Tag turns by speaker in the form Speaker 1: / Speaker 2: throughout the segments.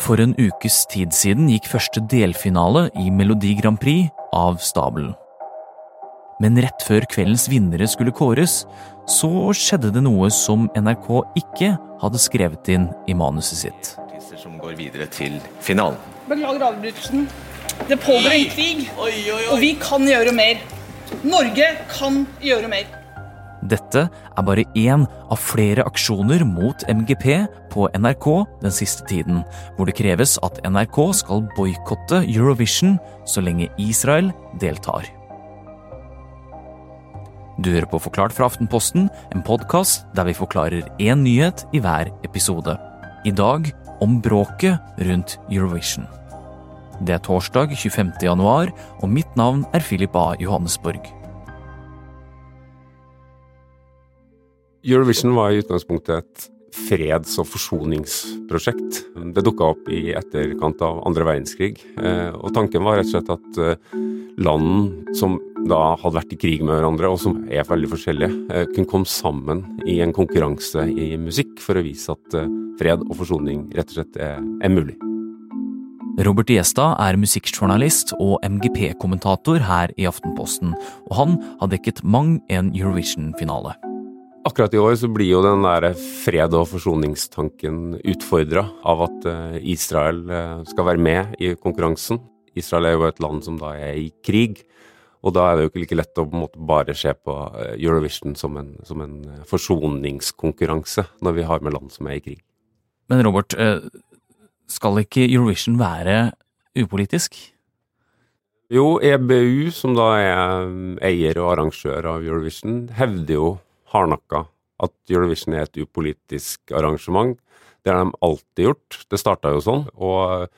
Speaker 1: For en ukes tid siden gikk første delfinale i Melodi Grand Prix av stabelen. Men rett før kveldens vinnere skulle kåres, så skjedde det noe som NRK ikke hadde skrevet inn i manuset sitt.
Speaker 2: Som går videre til finalen.
Speaker 3: Beklager avbrytelsen. Det pågår en krig, og vi kan gjøre mer. Norge kan gjøre mer.
Speaker 1: Dette er bare én av flere aksjoner mot MGP på NRK den siste tiden, hvor det kreves at NRK skal boikotte Eurovision så lenge Israel deltar. Du hører på Forklart fra Aftenposten, en podkast der vi forklarer én nyhet i hver episode. I dag om bråket rundt Eurovision. Det er torsdag 25. januar, og mitt navn er Philip A. Johannesborg.
Speaker 4: Eurovision var i utgangspunktet et freds- og forsoningsprosjekt. Det dukka opp i etterkant av andre verdenskrig, eh, og tanken var rett og slett at eh, land som da hadde vært i krig med hverandre, og som er veldig forskjellige, eh, kunne komme sammen i en konkurranse i musikk for å vise at fred og forsoning rett og slett er, er mulig.
Speaker 1: Robert Gjestad er musikkjournalist og MGP-kommentator her i Aftenposten, og han har dekket mang en Eurovision-finale.
Speaker 4: Akkurat i år så blir jo den der fred- og forsoningstanken utfordra av at eh, Israel eh, skal være med i konkurransen. Israel er jo et land som da er i krig, og da er det jo ikke like lett å på en måte bare se på eh, Eurovision som en, som en forsoningskonkurranse når vi har med land som er i krig.
Speaker 1: Men Robert, skal ikke Eurovision være upolitisk?
Speaker 4: Jo, EBU, som da er eier og arrangør av Eurovision, hevder jo hardnakka at Eurovision er et upolitisk arrangement. Det har de alltid gjort. Det starta jo sånn. Og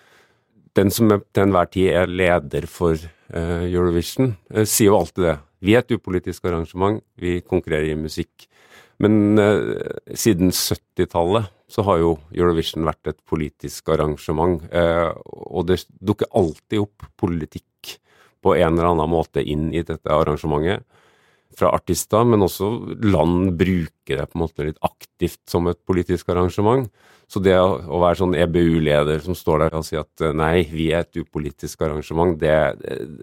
Speaker 4: den som til enhver tid er leder for uh, Eurovision, uh, sier jo alltid det. Vi er et upolitisk arrangement, vi konkurrerer i musikk. Men uh, siden 70-tallet så har jo Eurovision vært et politisk arrangement. og det dukker alltid opp politikk på en eller annen måte inn i dette arrangementet fra artister, men også land bruker det på en måte litt aktivt som et politisk arrangement. Så det å være sånn EBU-leder som står der og sier at nei, vi er et upolitisk arrangement, det,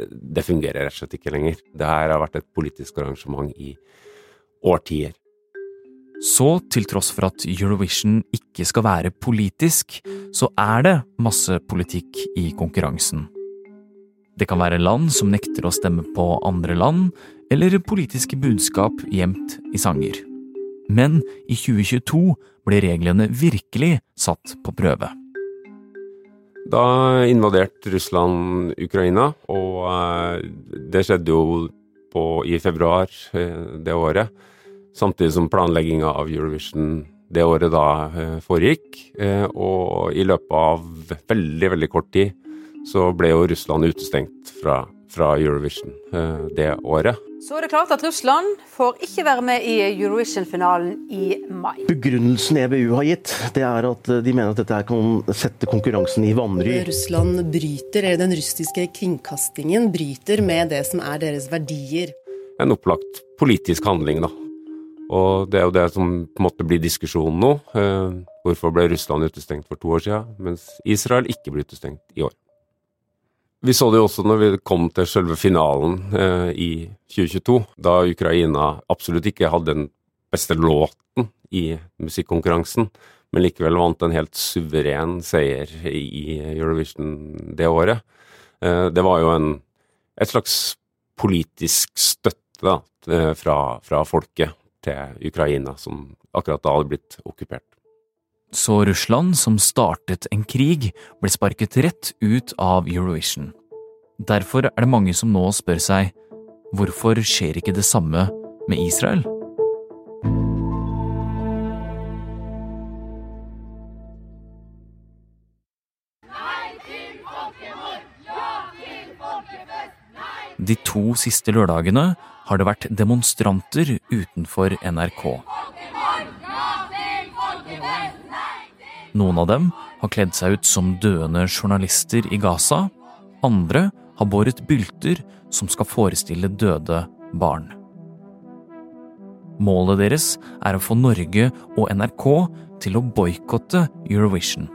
Speaker 4: det fungerer rett og slett ikke lenger. Det her har vært et politisk arrangement i årtier.
Speaker 1: Så til tross for at Eurovision ikke skal være politisk, så er det masse politikk i konkurransen. Det kan være land som nekter å stemme på andre land, eller politiske budskap gjemt i sanger. Men i 2022 ble reglene virkelig satt på prøve.
Speaker 4: Da invaderte Russland Ukraina, og eh, det skjedde jo på, i februar eh, det året. Samtidig som planlegginga av Eurovision det året da eh, foregikk. Og i løpet av veldig, veldig kort tid så ble jo Russland utestengt fra, fra Eurovision det året.
Speaker 5: Så er det klart at Russland får ikke være med i Eurovision-finalen i mai.
Speaker 6: Begrunnelsen EBU har gitt, det er at de mener at dette kan sette konkurransen i vanry.
Speaker 7: Russland bryter, eller den russiske kringkastingen bryter med det som er deres verdier.
Speaker 4: En opplagt politisk handling, da. Og det er jo det som på en måte blir diskusjonen nå. Eh, hvorfor ble Russland utestengt for to år siden, mens Israel ikke ble utestengt i år? Vi så det jo også når vi kom til selve finalen eh, i 2022, da Ukraina absolutt ikke hadde den beste låten i musikkonkurransen, men likevel vant en helt suveren seier i Eurovision det året. Eh, det var jo en, et slags politisk støtte da, eh, fra, fra folket til Ukraina, som akkurat da hadde blitt okkupert.
Speaker 1: Så Russland, som startet en krig, ble sparket rett ut av Eurovision. Derfor er det mange som nå spør seg hvorfor skjer ikke det samme med Israel? De to siste lørdagene har det vært demonstranter utenfor NRK. Noen av dem har kledd seg ut som døende journalister i Gaza. Andre har båret bylter som skal forestille døde barn. Målet deres er å få Norge og NRK til å boikotte Eurovision.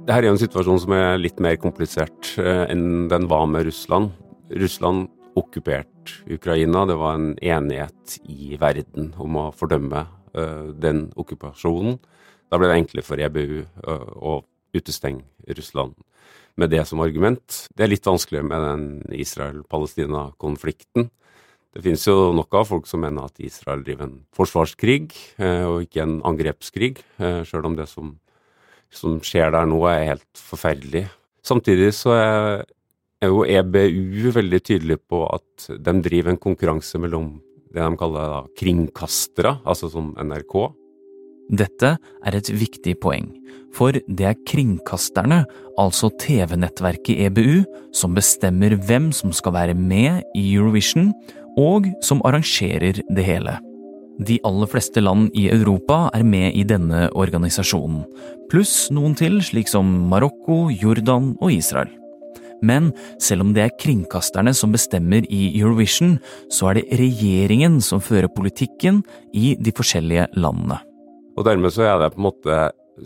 Speaker 4: Dette er jo en situasjon som er litt mer komplisert eh, enn den var med Russland. Russland okkuperte Ukraina. Det var en enighet i verden om å fordømme uh, den okkupasjonen. Da ble det enklere for EBU uh, å utestenge Russland med det som argument. Det er litt vanskeligere med den Israel-Palestina-konflikten. Det finnes jo nok av folk som mener at Israel driver en forsvarskrig, eh, og ikke en angrepskrig, eh, sjøl om det som, som, skjer der nå er helt forferdelig. Samtidig så er, er jo EBU veldig tydelig på at de driver en konkurranse mellom det de kaller da, kringkastere, altså som NRK,
Speaker 1: dette er et viktig poeng, for det er kringkasterne, altså TV-nettverket EBU, som bestemmer hvem som skal være med i Eurovision, og som arrangerer det hele. De aller fleste land i Europa er med i denne organisasjonen, pluss noen til, slik som Marokko, Jordan og Israel. Men selv om det er kringkasterne som bestemmer i Eurovision, så er det regjeringen som fører politikken i de forskjellige landene.
Speaker 4: Og dermed så er det på en måte,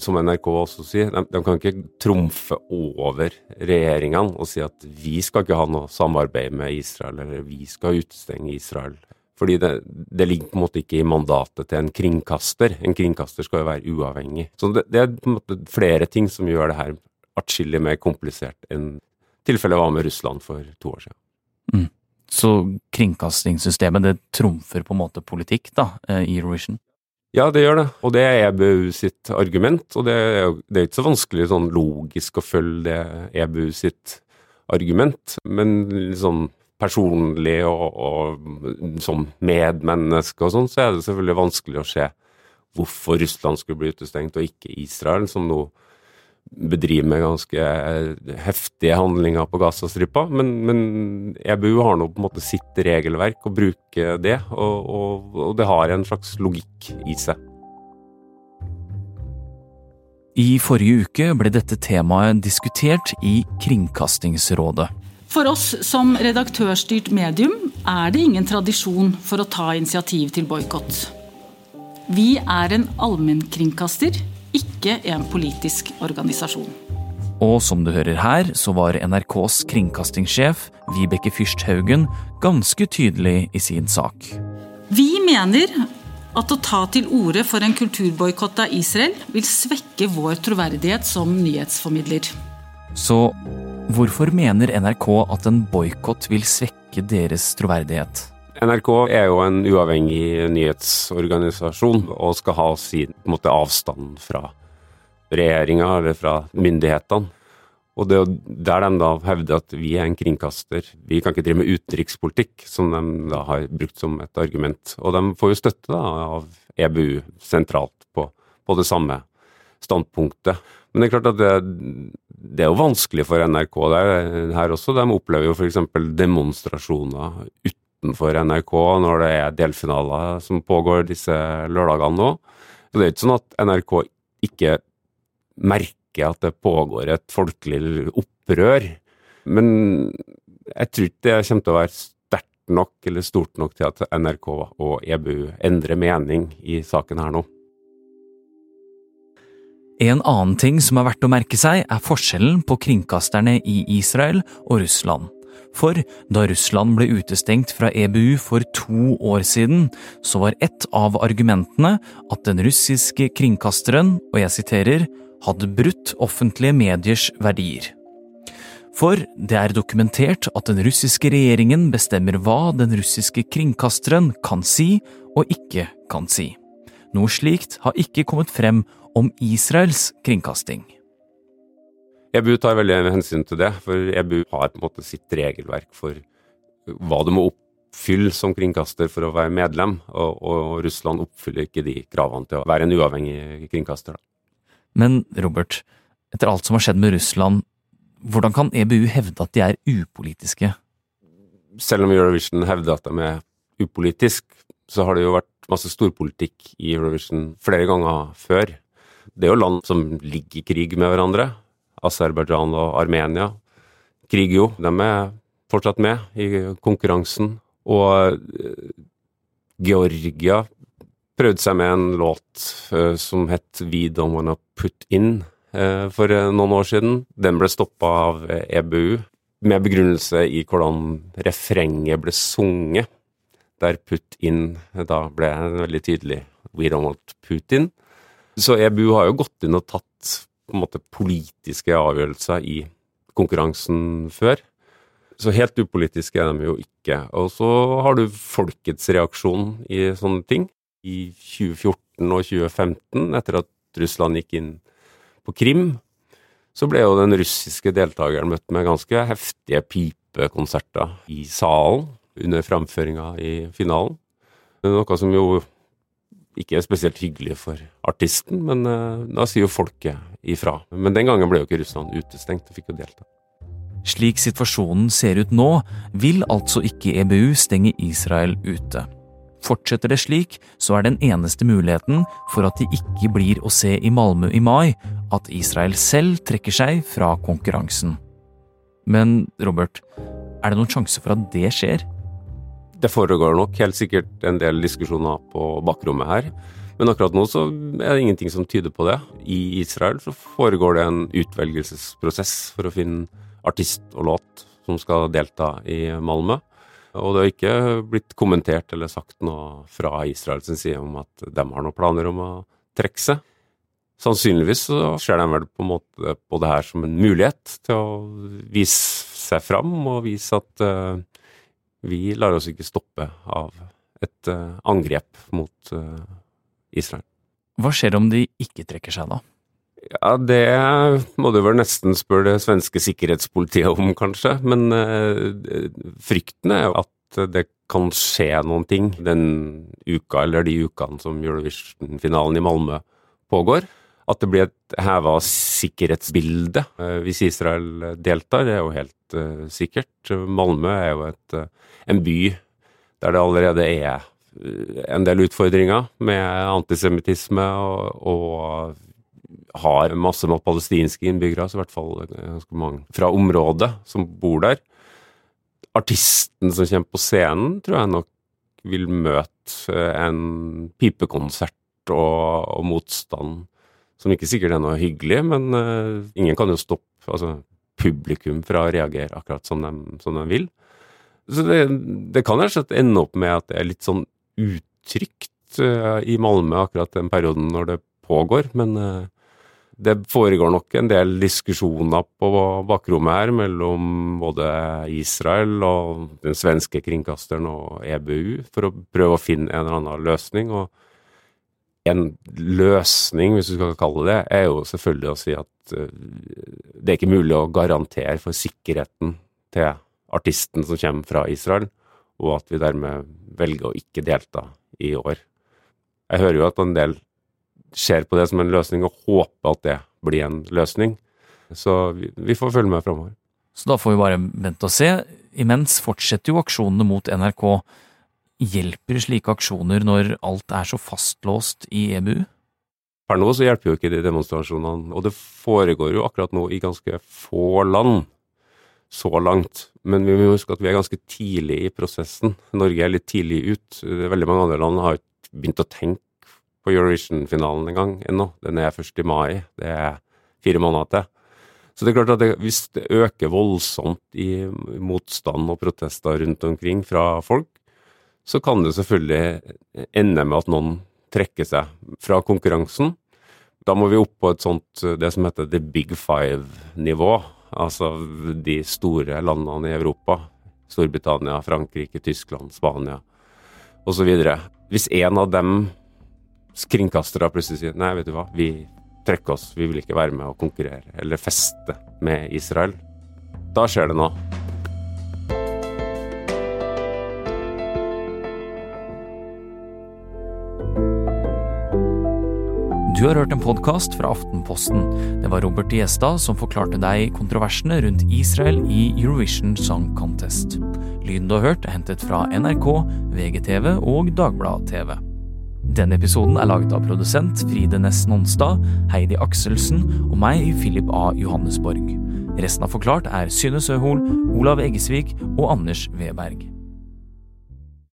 Speaker 4: som NRK også sier, de, de kan ikke trumfe over regjeringene og si at vi skal ikke ha noe samarbeid med Israel, eller vi skal utestenge Israel. Fordi det, det, ligger på en måte ikke i mandatet til en kringkaster. En kringkaster skal jo være uavhengig. Så det, det er på en måte flere ting som gjør det her atskillig mer komplisert enn tilfellet var med Russland for to år siden.
Speaker 1: Mm. Så kringkastingssystemet det trumfer på en måte politikk da, eh, i Eurovision?
Speaker 4: Ja, det gjør det, og det er EBU sitt argument. Og det er, det er ikke så vanskelig sånn logisk å følge det EBU sitt argument, men liksom personlig og, og som medmenneske og sånn, så er det selvfølgelig vanskelig å se hvorfor Russland skulle bli utestengt, og ikke Israel, som nå bedriver med ganske heftige handlinger på Gazastripa. Men, men EBU har nå på en måte sitt regelverk og bruker det, og, og, og det har en slags logikk i seg.
Speaker 1: I forrige uke ble dette temaet diskutert i Kringkastingsrådet.
Speaker 3: For oss som redaktørstyrt medium er det ingen tradisjon for å ta initiativ til boikott. Vi er en allmennkringkaster ikke en politisk organisasjon.
Speaker 1: Og som du hører her, så var NRKs kringkastingssjef Vibeke Fyrsthaugen ganske tydelig i sin sak.
Speaker 3: Vi mener at å ta til orde for en kulturboikott av Israel vil svekke vår troverdighet som nyhetsformidler.
Speaker 1: Så hvorfor mener NRK at en boikott vil svekke deres troverdighet?
Speaker 4: NRK er jo en uavhengig nyhetsorganisasjon og skal ha sin måte, avstand fra regjeringa eller fra myndighetene. Og det er der de da hevder at vi er en kringkaster. Vi kan ikke drive med utenrikspolitikk, som de da har brukt som et argument. Og de får jo støtte da av EBU sentralt på, på det samme standpunktet. Men det er klart at det, det er jo vanskelig for NRK der, her også. De opplever jo f.eks. demonstrasjoner uten utenfor NRK når det er delfinaler som pågår disse lørdagene nå. Så det er ikke sånn at NRK ikke merker at det pågår et folkelig opprør. Men jeg tror ikke det kommer til å være sterkt nok eller stort nok til at NRK og EBU endrer mening i saken her nå.
Speaker 1: En annen ting som er verdt å merke seg, er forskjellen på kringkasterne i Israel og Russland. For da Russland ble utestengt fra EBU for to år siden, så var et av argumentene at den russiske kringkasteren, og jeg siterer, hadde brutt offentlige mediers verdier. For det er dokumentert at den russiske regjeringen bestemmer hva den russiske kringkasteren kan si og ikke kan si. Noe slikt har ikke kommet frem om Israels kringkasting.
Speaker 4: EBU tar veldig hensyn til det, for EBU har på en måte sitt regelverk for hva du må oppfylle som kringkaster for å være medlem, og, og Russland oppfyller ikke de kravene til å være en uavhengig kringkaster.
Speaker 1: Men Robert, etter alt som har skjedd med Russland, hvordan kan EBU hevde at de er upolitiske?
Speaker 4: Selv om Eurovision hevder at de er upolitisk, så har det jo vært masse storpolitikk i Eurovision flere ganger før. Det er jo land som ligger i krig med hverandre, Aserbajdsjan og Armenia krig jo. De er fortsatt med i konkurransen. Og eh, Georgia prøvde seg med en låt uh, som het We Don't Wanna Put In, eh, for eh, noen år siden. Den ble stoppa av EBU med begrunnelse i hvordan refrenget ble sunget, der put in da ble veldig tydelig We don't want Putin. Så EBU har jo gått inn og tatt på en måte politiske avgjørelser i konkurransen før. Så helt upolitiske er de jo ikke. Og så har du folkets reaksjon i sånne ting. I 2014 og 2015, etter at Russland gikk inn på Krim, så ble jo den russiske deltakeren møtt med ganske heftige pipekonserter i salen under framføringa i finalen. Noe som jo ikke spesielt hyggelig for artisten, men uh, da sier jo folket ifra. Men den gangen ble jo ikke Russland utestengt og fikk jo delta.
Speaker 1: Slik situasjonen ser ut nå, vil altså ikke EBU stenge Israel ute. Fortsetter det slik, så er den eneste muligheten for at de ikke blir å se i Malmö i mai, at Israel selv trekker seg fra konkurransen. Men Robert, er det noen sjanse for at det skjer?
Speaker 4: Det foregår nok helt sikkert en del diskusjoner på bakrommet her. Men akkurat nå så er det ingenting som tyder på det. I Israel så foregår det en utvelgelsesprosess for å finne artist og låt som skal delta i Malmö. Og det har ikke blitt kommentert eller sagt noe fra Israels side om at de har noen planer om å trekke seg. Sannsynligvis så ser de vel på en måte på det her som en mulighet til å vise seg fram og vise at uh, vi lar oss ikke stoppe av et uh, angrep mot uh, Israel.
Speaker 1: Hva skjer om de ikke trekker seg, da?
Speaker 4: Ja, det må du vel nesten spørre det svenske sikkerhetspolitiet om, kanskje. Men uh, frykten er at det kan skje noen ting den uka eller de ukene som Eurovision-finalen i Malmö pågår. At det blir et heva sikkerhetsbilde uh, hvis Israel deltar, det er jo helt uh, sikkert. Malmö er jo et, en by der det allerede er en del utfordringer med antisemittisme og, og har masse med palestinske innbyggere, så i hvert fall ganske mange fra området som bor der. Artisten som kommer på scenen, tror jeg nok vil møte en pipekonsert og, og motstand som ikke sikkert er noe hyggelig, men uh, ingen kan jo stoppe altså, publikum fra å reagere akkurat som de, som de vil. Så det, det kan rett og slett ende opp med at det er litt sånn utrygt uh, i Malmö akkurat den perioden når det pågår, men uh, det foregår nok en del diskusjoner på bakrommet her mellom både Israel og den svenske kringkasteren og EBU for å prøve å finne en eller annen løsning. og en løsning, hvis du skal kalle det, er jo selvfølgelig å si at eh, det er ikke mulig å garantere for sikkerheten til artisten som kommer fra Israel, og at vi dermed velger å ikke delta i år. Jeg hører jo at en del ser på det som en løsning og håper at det blir en løsning. Så vi får følge med framover.
Speaker 1: Så da får vi bare vente og se. Imens fortsetter jo aksjonene mot NRK. Hjelper slike aksjoner når alt er så fastlåst i EBU?
Speaker 4: Per nå så hjelper jo ikke de demonstrasjonene, og det foregår jo akkurat nå i ganske få land så langt. Men vi må huske at vi er ganske tidlig i prosessen. Norge er litt tidlig ut. Veldig mange andre land har begynt å tenke på Eurovision-finalen engang ennå. Den er først i mai. Det er fire måneder til. Så det er klart at det, hvis det øker voldsomt i motstand og protester rundt omkring fra folk, så kan det selvfølgelig ende med at noen trekker seg fra konkurransen. Da må vi opp på et sånt, det som heter the big five-nivå. Altså de store landene i Europa. Storbritannia, Frankrike, Tyskland, Spania osv. Hvis en av dem skringkastere plutselig sier nei, vet du hva, vi trekker oss, vi vil ikke være med og konkurrere eller feste med Israel. Da skjer det noe.
Speaker 1: Du har hørt en podkast fra Aftenposten. Det var Robert Gjestad som forklarte deg kontroversene rundt Israel i Eurovision Song Contest. Lyden du har hørt, er hentet fra NRK, VGTV og Dagbladet TV. Denne episoden er laget av produsent Fride Næss Nonstad, Heidi Akselsen og meg, Philip A. Johannesborg. Resten av Forklart er Synne Søhol, Olav Eggesvik og Anders Weberg.